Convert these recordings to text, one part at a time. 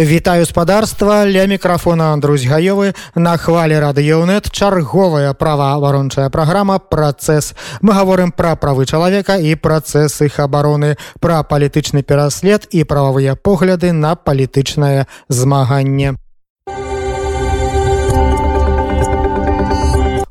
Вітаю спадарства ля мікрафона Андрусь гаёвы на хвалі радыёнет чарговая праваабарончая праграма працэс. Мы гаворым пра правы чалавека і працэс іх абароны, пра палітычны пераслед і прававыя погляды на палітычнае змаганне.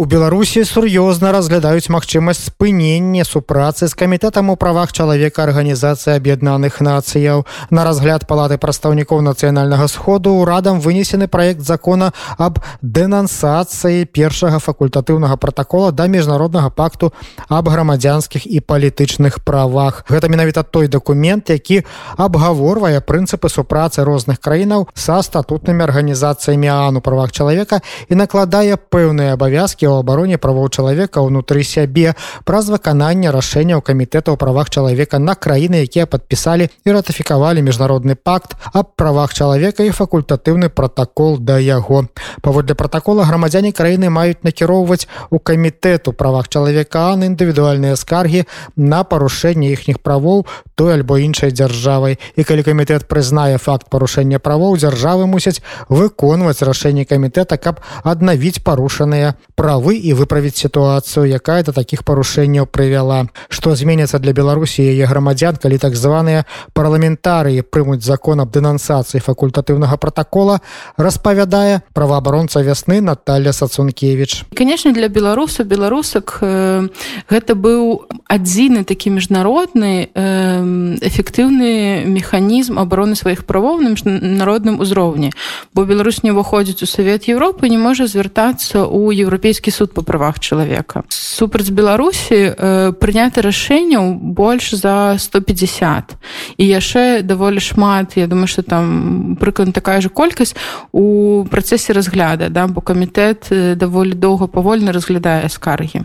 У беларусі сур'ёзна разглядаюць магчымасць спынення супрацы з камітэтам у правах чалавека арганізацыі аб'яднаных нацыяў. На разгляд палаты прадстаўнікоў нацыянальнага сходу ўрадам вынесены праект закона аб дэнансацыі першага факультатыўнага пратакола да міжнароднага пакту аб грамадзянскіх і палітычных правах. Гэта менавіта той дакумент які абгаворвае прынцыпы супрацы розных краінаў са статутнымі арганізацыямі ану правах чалавека і накладае пэўныя абавязкі ў абароне правоў чалавека ўнутры сябе праз выкананне рашэнняў камітэта ў правах чалавека на краіны якія падпісалі і ратыфікавалі міжнародны пакт аб правах чалавека і факультатыўны пратакол да яго. Паводле пратакола грамадзяне краіны маюць накіроўваць у камітэту правах чалавека на індывідуальныя скаргі на парушэнне іхніх правоў той альбо іншай дзяржавай. І калі камітэт прызнае факт парушэння правоў дзяржавы мусяць выконваць рашэнне камітэта каб аднавіць парушаныя правы правы і выправіць сітуацыю якая да такіх парушэнняў прывяла. Што зменіцца для беларусі яе грамадзян калі так званыя парламентарыі прымуць закон аб дэнансацыі факультатыўнага протакола распавядае праваабаронца вясны Наталья сацункевич конечно для беларусаў беларусак э, гэта быў адзіны такі міжнародны э, эфектыўны механізм обороны сваіх правоў на міжнародным узроўні. Бо Беларусь не ўваходзіць у савет Европы не можа звяртацца ў еўрапейскі суд по правах чалавека супраць беларусі э, прыняты рашэнняў больш за 150 і яшчэ даволі шмат я думаю что там прыклад такая же колькасць у працэсе разгляда да бо камітэт даволі доўга павольна разглядае скаргі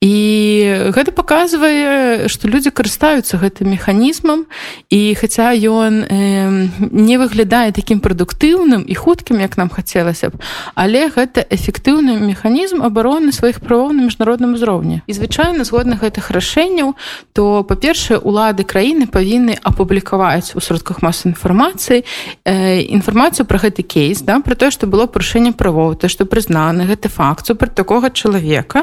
і гэта паказвае што людзі карыстаюцца гэтым механізмам і хаця ён э, не выглядае такім прадуктыўным і хуткім як нам хацелася б але гэта эфектыўны механізм абароны сваіх правоў на міжнародным узроўні. І звычайна згодна гэтых рашэнняў то па-першае улады краіны павінны апублікаваць у сродках масы інфармацыі э, інфармацыю про гэты кейс да про тое што было парушэнне правоў то што прызнаны гэты факт супраць такога чалавека.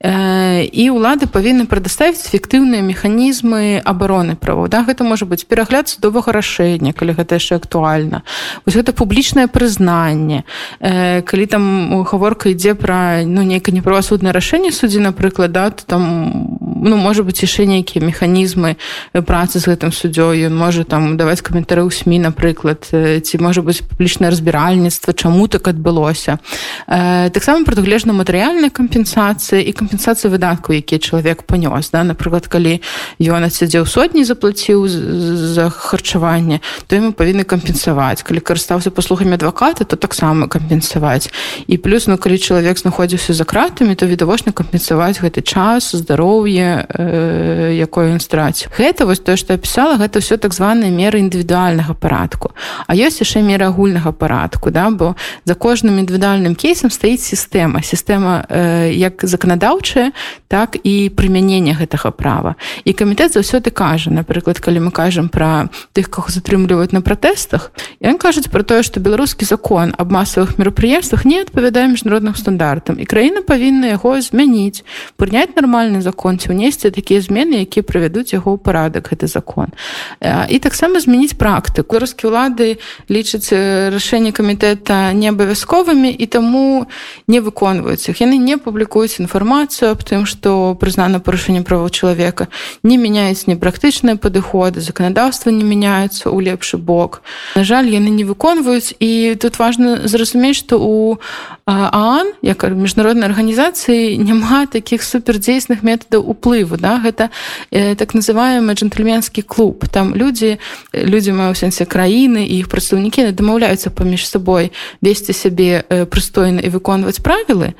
Э, і ўлады павінны прадаставіць эфектыўныя механізмы абароны правоў да. Гэта можа быць перагляд судовага рашэння калі гэта яшчэ актуальна. Вось гэта публічнае прызнанне. Э, калі там гаворка ідзе пра ну нейкае неправасуднае рашэнне суддзі напрыклад да то там ну можа быць яшчэ нейкія механізмы працы з гэтым суддзёй ён можа там даваць каментары ў сМ напрыклад ці можа быць публічнае разбіральніцтва чаму так адбылося э, таксама прадуглежна матэрыяльная кампенсацыя і кампенсацыя выдаткаў які чалавек панёс да. Напрыклад калі ён адсядзеў сотні заплаціў за харчаванне то ему павінны кампенсаваць калі карыстаўся паслугамі адваката то таксама кампенсаваць і плюс ну калі чалавек знаходзіўся за кратамі то відавочна кампенсаваць гэты час здароўе э, якое ён страціў. Гэта вось тое што апісала гэта ўсё так званыя меры індывідуальнага парадку. А ёсць яшчэ меры агульнага парадку да бо за кожным індывідуальным кейсам стаіць сістэма. Сістэма э, як заканадаўчая так і прымянення гэтага права. І камітэт заўсёды кажа напрыклад калі мы кажам пра тых кого затрымліваюць на пратэстах ён кажуць про тое што беларускі закон аб масавых мерапрыемствах не адпавядае міжнародным стандартам і краіна павінна яго змяніць прыняць нармальны закон ці ўнесці такія змены якія правядуць яго ў парадак гэты закон. І таксама змяніць практыку. Беларускі ўлады лічаць рашэнне камітэта не абавязковымі і таму не выконваюць іх. Яны не публікуюць інфармацыю аб тым што прызнана парушэнне правоў чалавека не мяняюць непрактычныя падыходы заканадаўства не мяняюцца ў лепшы бок. На жаль яны не выконваюць. І тут важна зразумець што у аан як міжнароднай арганізацыі няма таких супердзейсных метадаў уплыву да гэта э, так называемый джентльменскі клуб. Там людзі людзі маю сэнсе краіны іх прадстаўнікі дамаўляюцца паміж сабой весці сябе э, прыстойна і выконваць правілы.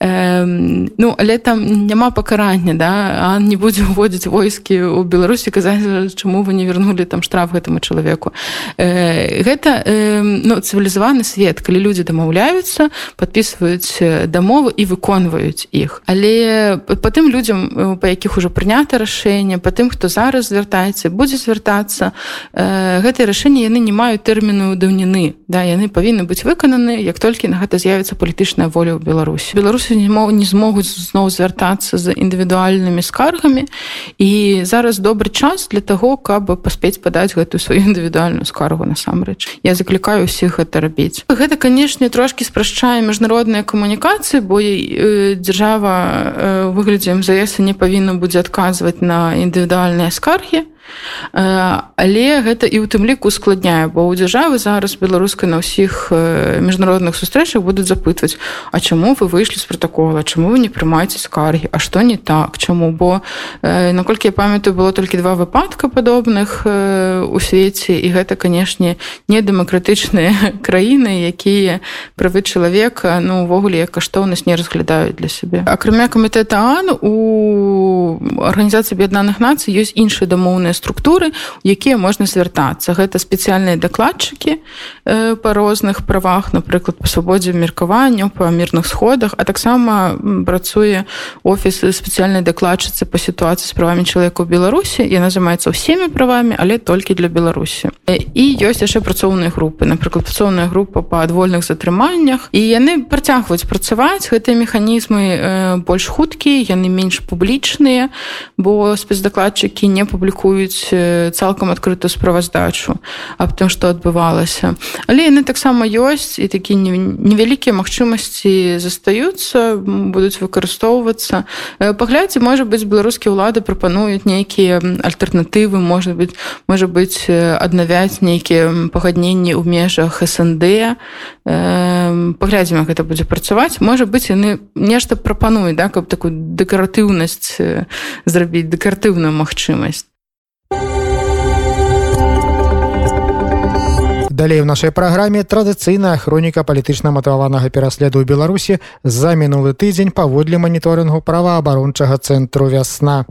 Э, ну але там няма пакарання да а не будзе уводзіць войскі у беларусі казаць чаму вы не вярнулі там штраф гэтаму чалавеку. Э, гэта э, ну цывілізаваны свет калі людзі дамаўляюцца подписываюць дамову і выконваюць іх. Але по тым людям по якіх ужо прынята рашэнне по тым хто зараз звяртаецца будзе звяртацца гэтыя рашэнні яны не маюць тэрміну даўніны. Да яны павінны быць выкананы як толькі на гэта з'явіцца палітычная воля ў беларусі. Беларусы не мог не змогуць зноў звяртацца за індывідуальнымі скаргамі. І зараз добры час для того каб паспець падаць гэтую сваю індывідуальную скаргу насамрэч. Я заклікаю ўсіх гэта рабіць. Гэта канешне трошки спрашчае міжнародныя камунікацыі бо дзяржава выглядзе мзс не павінна будзе адказваць на індывідуальныя скаргі але гэта і ў тым ліку ускладняе бо ў дзяржавы зараз беларускай на ўсіх міжнародных сустрэчах будуць запытваць А чаму вы выйшлі з протакола чаму вы не прымаеце скаргі? А што не так? Чаму? Бо наколькі я памятаю было толькі два выпадка падобных у свеце і гэта канешне не дэмакратычныя краіны якія правы чалавека ну увогуле як каштоўнасць не разглядаюць для сябе. Акрамя камітэта ан у арганізацыі аб'яднаных нацый ёсць іншыя дамоўныя структуры якія можна звяртацца. Гэта спецыяльныя дакладчыкі па розных правах напрыклад па свабодзе меркаванню па мірных сходах а таксама працуе офіс спецыяльнай дакладчыцы па сітуацыі з правамі чалавека ў беларусі. Яна займаецца ўсімі правамі але толькі для беларусі. І ёсць яшчэ працоўныя групы напрыклад працоўная група па адвольных затрыманнях. І яны працягваюць працаваць. Гэтыя механізмы больш хуткія яны менш публічныя бо спецдакладчыкі не публікуюць робіць цалкам адкрытую справаздачу аб тым што адбывалася. Але яны таксама ёсць і такі невялікія магчымасці застаюцца будуць выкарыстоўвацца. Паглядзьце можа быць беларускія ўлады прапануюць нейкія альтэрнатывы можа быть можа быць аднавяць нейкія пагадненні ў межах снд паглядзім гэта будзе працаваць. Можа быць яны нешта прапануюць да каб такую дэкаратыўнасць зрабіць дэкаратыўную магчымасць Далей у нашай праграме традыцыйная хроніка палітычна матаванага пераследу ў Беларусі за мінулы тыдзень паводле маніторынгу праваабарончага цэнтру вясна.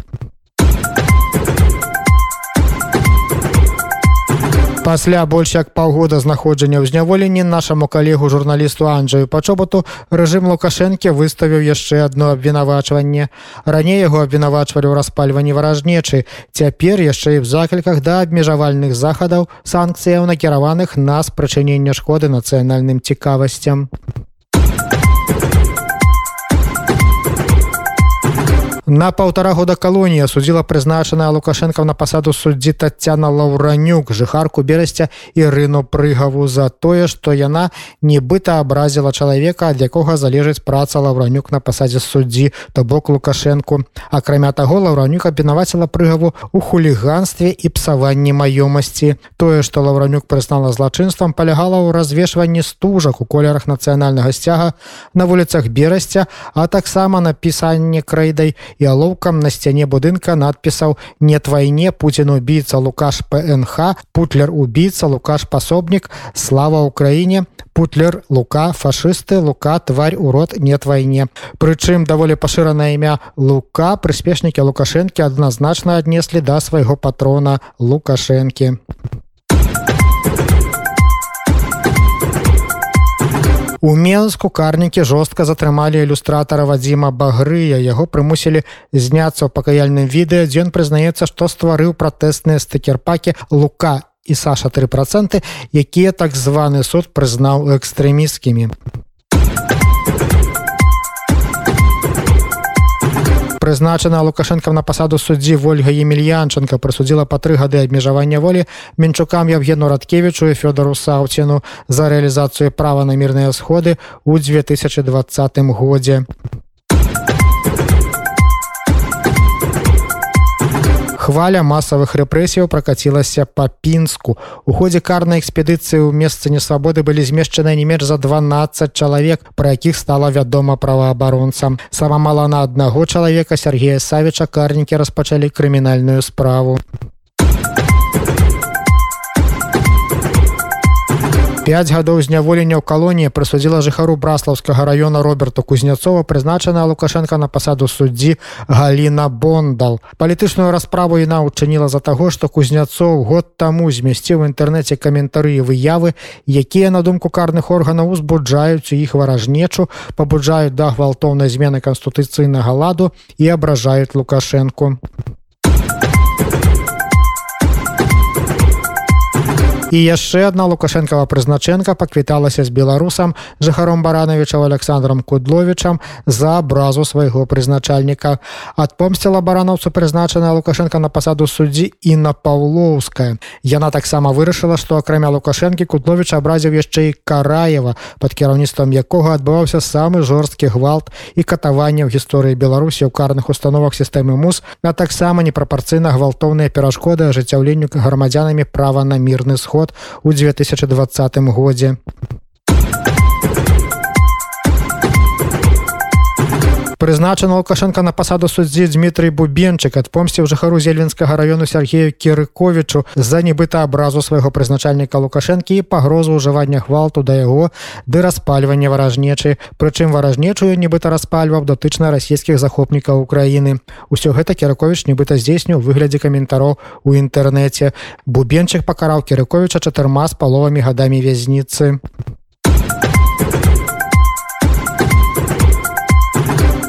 Пасля больш як паўгода знаходжання ў зняволенні нашаму калегу журналісту анджаю пачобату рэжым лукашэнкі выставіў яшчэ одно абвінавачванне. Раней яго абвінавачвалі ў распальванні варажнечы. Цяпер яшчэ і в закліках да абмежавальных захадаў санкцыяў накіраваных на спрачынення шкоды нацыянальным цікавасцям На паўтара года калонія судзіла прызначаная лукашенко на пасаду суддзі татяна лаўранюк жыхарку берасця ірыну прыгаву за тое што яна нібыта абразіла чалавека ад якога залежыць праца лаўранюк на пасадзе суддзі. То бок лукашэнку. Акрамя таго лаўранюк абвінаваціла прыгаву у хуліганстве і псаванні маёмасці. Тое што лаўранюк прызнала злачынствам палягала ў развешванні стужак у колерах нацыянальнага сцяга на вуліцах берасця а таксама напісанне крайдай і алоўкам на сцяне будынка надпісаў нет вайне Путін убийца лукаш пнх путлер убийца лукаш пасобнік слава ўкраіне путлер лука фашысты лука тварь урод нет вайне прычым даволі пашыранае імя лука прыспешнікі лукашэнкі адназначна аднеслі да свайго патрона лукашэнкі У Менску карнікі жорстка затрымалі ілюстратара Вадзіма Багрыя. Яго прымусілі зняцца ў пакаяльным відэа, дзе ён прызнаецца, што стварыў пратэсныя стыкерпакі лука і Саша тры проценты, якія так званы суд прызнаў экстрэміскімі. Прызначана лукашенко на пасаду суддзі ольга емельянченко прысудзіла па тры гады абмежавання волі менчукам евгену радкевичу і фёдору сауціну за рэалізацыю права на мірныя сходы ў 2020 годзе хваля масавых рэпрэсіяў пракацілася па пінску у ходзе карнай экспедыцыі ў месцы несвабоды былі змешчаны не менш за 12 чалавек пра якіх стала вядома праваабаронцам. Сама мала на аднаго чалавека Сергея савеча карнікі распачалі крымінальную справу 5 гадоў зняволення ў калоніі прысудзіла жыхару браслаўскага района роберта кузнецова прызначаная лукашенко на пасаду суддзі галіна бондал. Палітычную расправу яна учыніла за таго што кузнецоў год таму змясціў інтэрнэце каментары выявы якія на думку карных органаў узбуджаюць у іх варажнечу пабуджаюць да гвалтоўнай змены канстытуцыйнага ладу і абражаюць лукашенко і яшчэ одна лукашэнкава прызначэнка паквіталася з беларусам жыхаром баранавічаў александром кудловичам за абразу свайго прызначальніка. Адпомсціла баранаўцу прызначаная лукашенко на пасаду суддзі і на паўлоўская яна таксама вырашыла што акрамя лукашэнкі кудлович абразіў яшчэ і караева под кіраўніцтвам якога адбываўся самы жорсткі гвалт і катаванне ў гісторыі беларусі ў карных установах сістэмы мус а таксама непрапорцыйна гвалтоўныя перашкоды ажыццяўленню грамадзянамі права на мірны сход год у 2020 годзе. Прызначана лукашенко на пасаду суддзі Дмітрый бубенчык. Адпомсціў жыхару зельвенскага району Сергею кірыковічу за нібыта абразу свайго прызначальніка лукашэнкі і пагрозу ўжывання гвалту да яго ды распальвання варажнечы. Прычым варажнечую нібыта распальваў датычна расійскіх захопнікаў Украіны. Усё гэта кірыковіч нібыта здзейсніў выглядзе каментароў у інтэрнэце. Бубенчык пакараў кірыковіча чатырма з паловамі гадамі вязніцы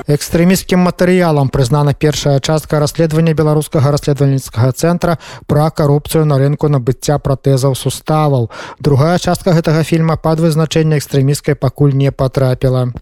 экстрэміскім матэрыялам прызнана першая частка расследавання беларускага расследавальніцкага цэнтра пра карупцыю на рынку набыцця пратэзаў суставаў. Другая частка гэтага фільма пад вызначэнне экстрэміскай пакуль не патрапіла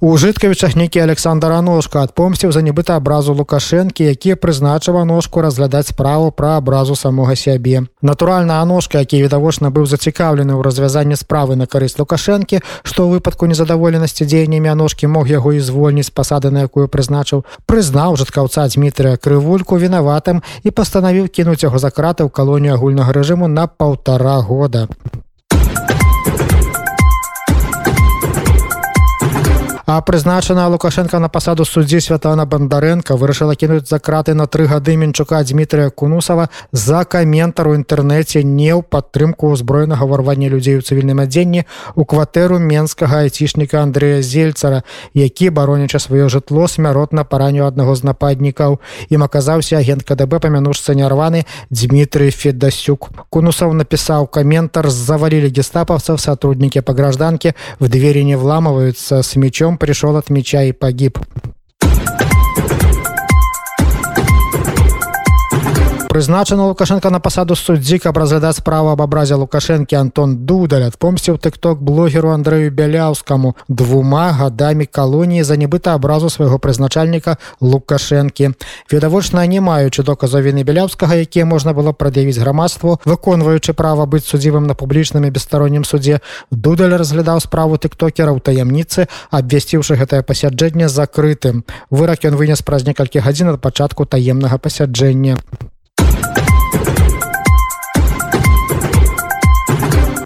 у жыткавічах нейкі александр аножка адпомсціў за нібыта абразу лукашэнкі які прызначыва ножку разглядаць справу пра абразу самога сябе. Натуральна аножка які відавочна быў зацікаўлены ў развязанні справы на карысць лукашэнкі што выпадку незадаволенасці дзеяннямі аножкі мог яго і звольніць пасады на якую прызначыў прызнаў жыткаўца дмітрия крывульку вінаватым і пастанавіў кінуць яго за краты ў калонію агульнага рэжыму на паўтара года А прызначана лукашенко на пасаду суддзі святана бандарэнка вырашыла кінуць за краты на тры гады менчука Дмітрия кунусава за каментар у інтэрнэце не ў падтрымку ўзброенага варвання людзей у цывільным адзенні у кватэру менскага айцішніка Андрея зельцара які бароняча сваё жытло смяротна параню аднаго з нападнікаў. Ім аказаўся агент КДБ памянушца нярваны Дмітрий федасюк. Кунусаў напісаў каментар завалілі гестапаўцаў сотруднікі па гражданке в двери не вламываются с мечом пришел от меча и погиб. Прызначана лукашенко на пасаду суддзі каб разглядаць справу об абразе лукашэнкі антон дудаль. Адпомсціў тыкток блогеру андрею бяляўскаму двума гадамі калоніі за нібыта абразу свайго прызначальніка лукашэнкі. Відавочна не маючы доказу віны бяляўскага якія можна было прад'явіць грамадству выконваючы права быць судзівым на публічным і бесстароннім судзе дудаль разглядаў справу тыктокера ў таямніцы абвясціўшы гэтае пасяджэнне закрытым. Вырак ён вынес праз некалькі гадзін ад пачатку таемнага пасяджэння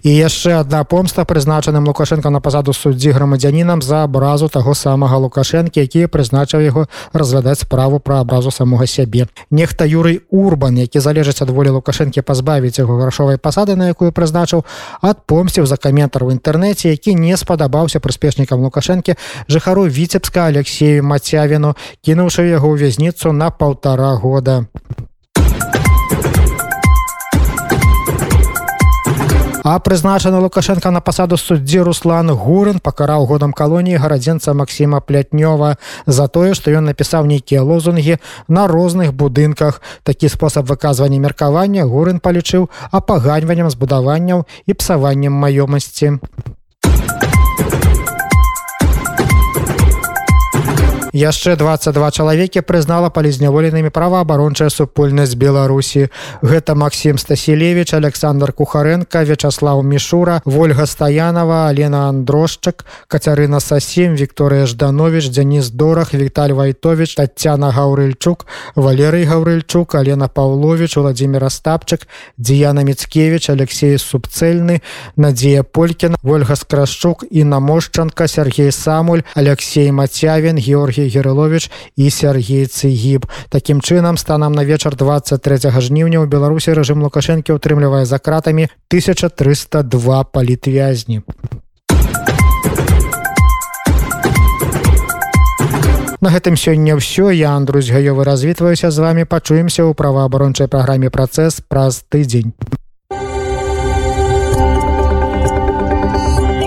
і яшчэ одна помста прызначаным лукашенко на пазаду суддзі грамадзянінам за абразу таго самага лукашэнкі які прызначыў яго разглядаць справу пра абразу самога сябе. Нехта юрый урбан які залежыць ад волі лукашэнкі пазбавіць яго грашовай пасады на якую прызначыў адпомсціў за каментар у інтэрнэце які не спадабаўся прыспешнікам лукашэнкі жыхару віцебска алексею мацявіну кінуўшы яго ў вязніцу на паўтара года а прызначаны лукашенко на пасаду суддзі руслан гурын пакараў годам калоніі гарадзенца Масіма плятнёва за тое што ён напісаў нейкія лозунгі на розных будынках. Такі спосаб выказвання меркавання гурын палічыў апаганьваннем збудаванняў і псаваннем маёмасці яшчэ 22 чалавекі прызнала палізняволенымі праваабарончая супольнасць беларусі. Гэта Макссім стасілевич александр кухаренко вячаслав мішура ольга стаянова алена андрошчак кацярына сасім Вікторыя жданович Дзяніс дорах Віталь вайтович татяна гаўрыльчук валерый гаўрыльчук алена павлович владимир остапчык дзеяна мицкевич алексей субцэльны надзея полькина ольга скрашчук і намошчанка Сергей самуль алексей мацявин георгий Сергей герылович і Сергей цыгіб Такім чынам станам на вечар 23 жніўня ў беларусі рэжым лукашэнкі ўтрымлівае за кратамі 1302 палітвязні На гэтым сёння ўсё. Я Андрусь гаёвы развітваюся з вами. Пачуемся ў праваабарончай праграме працэс праз тыдзень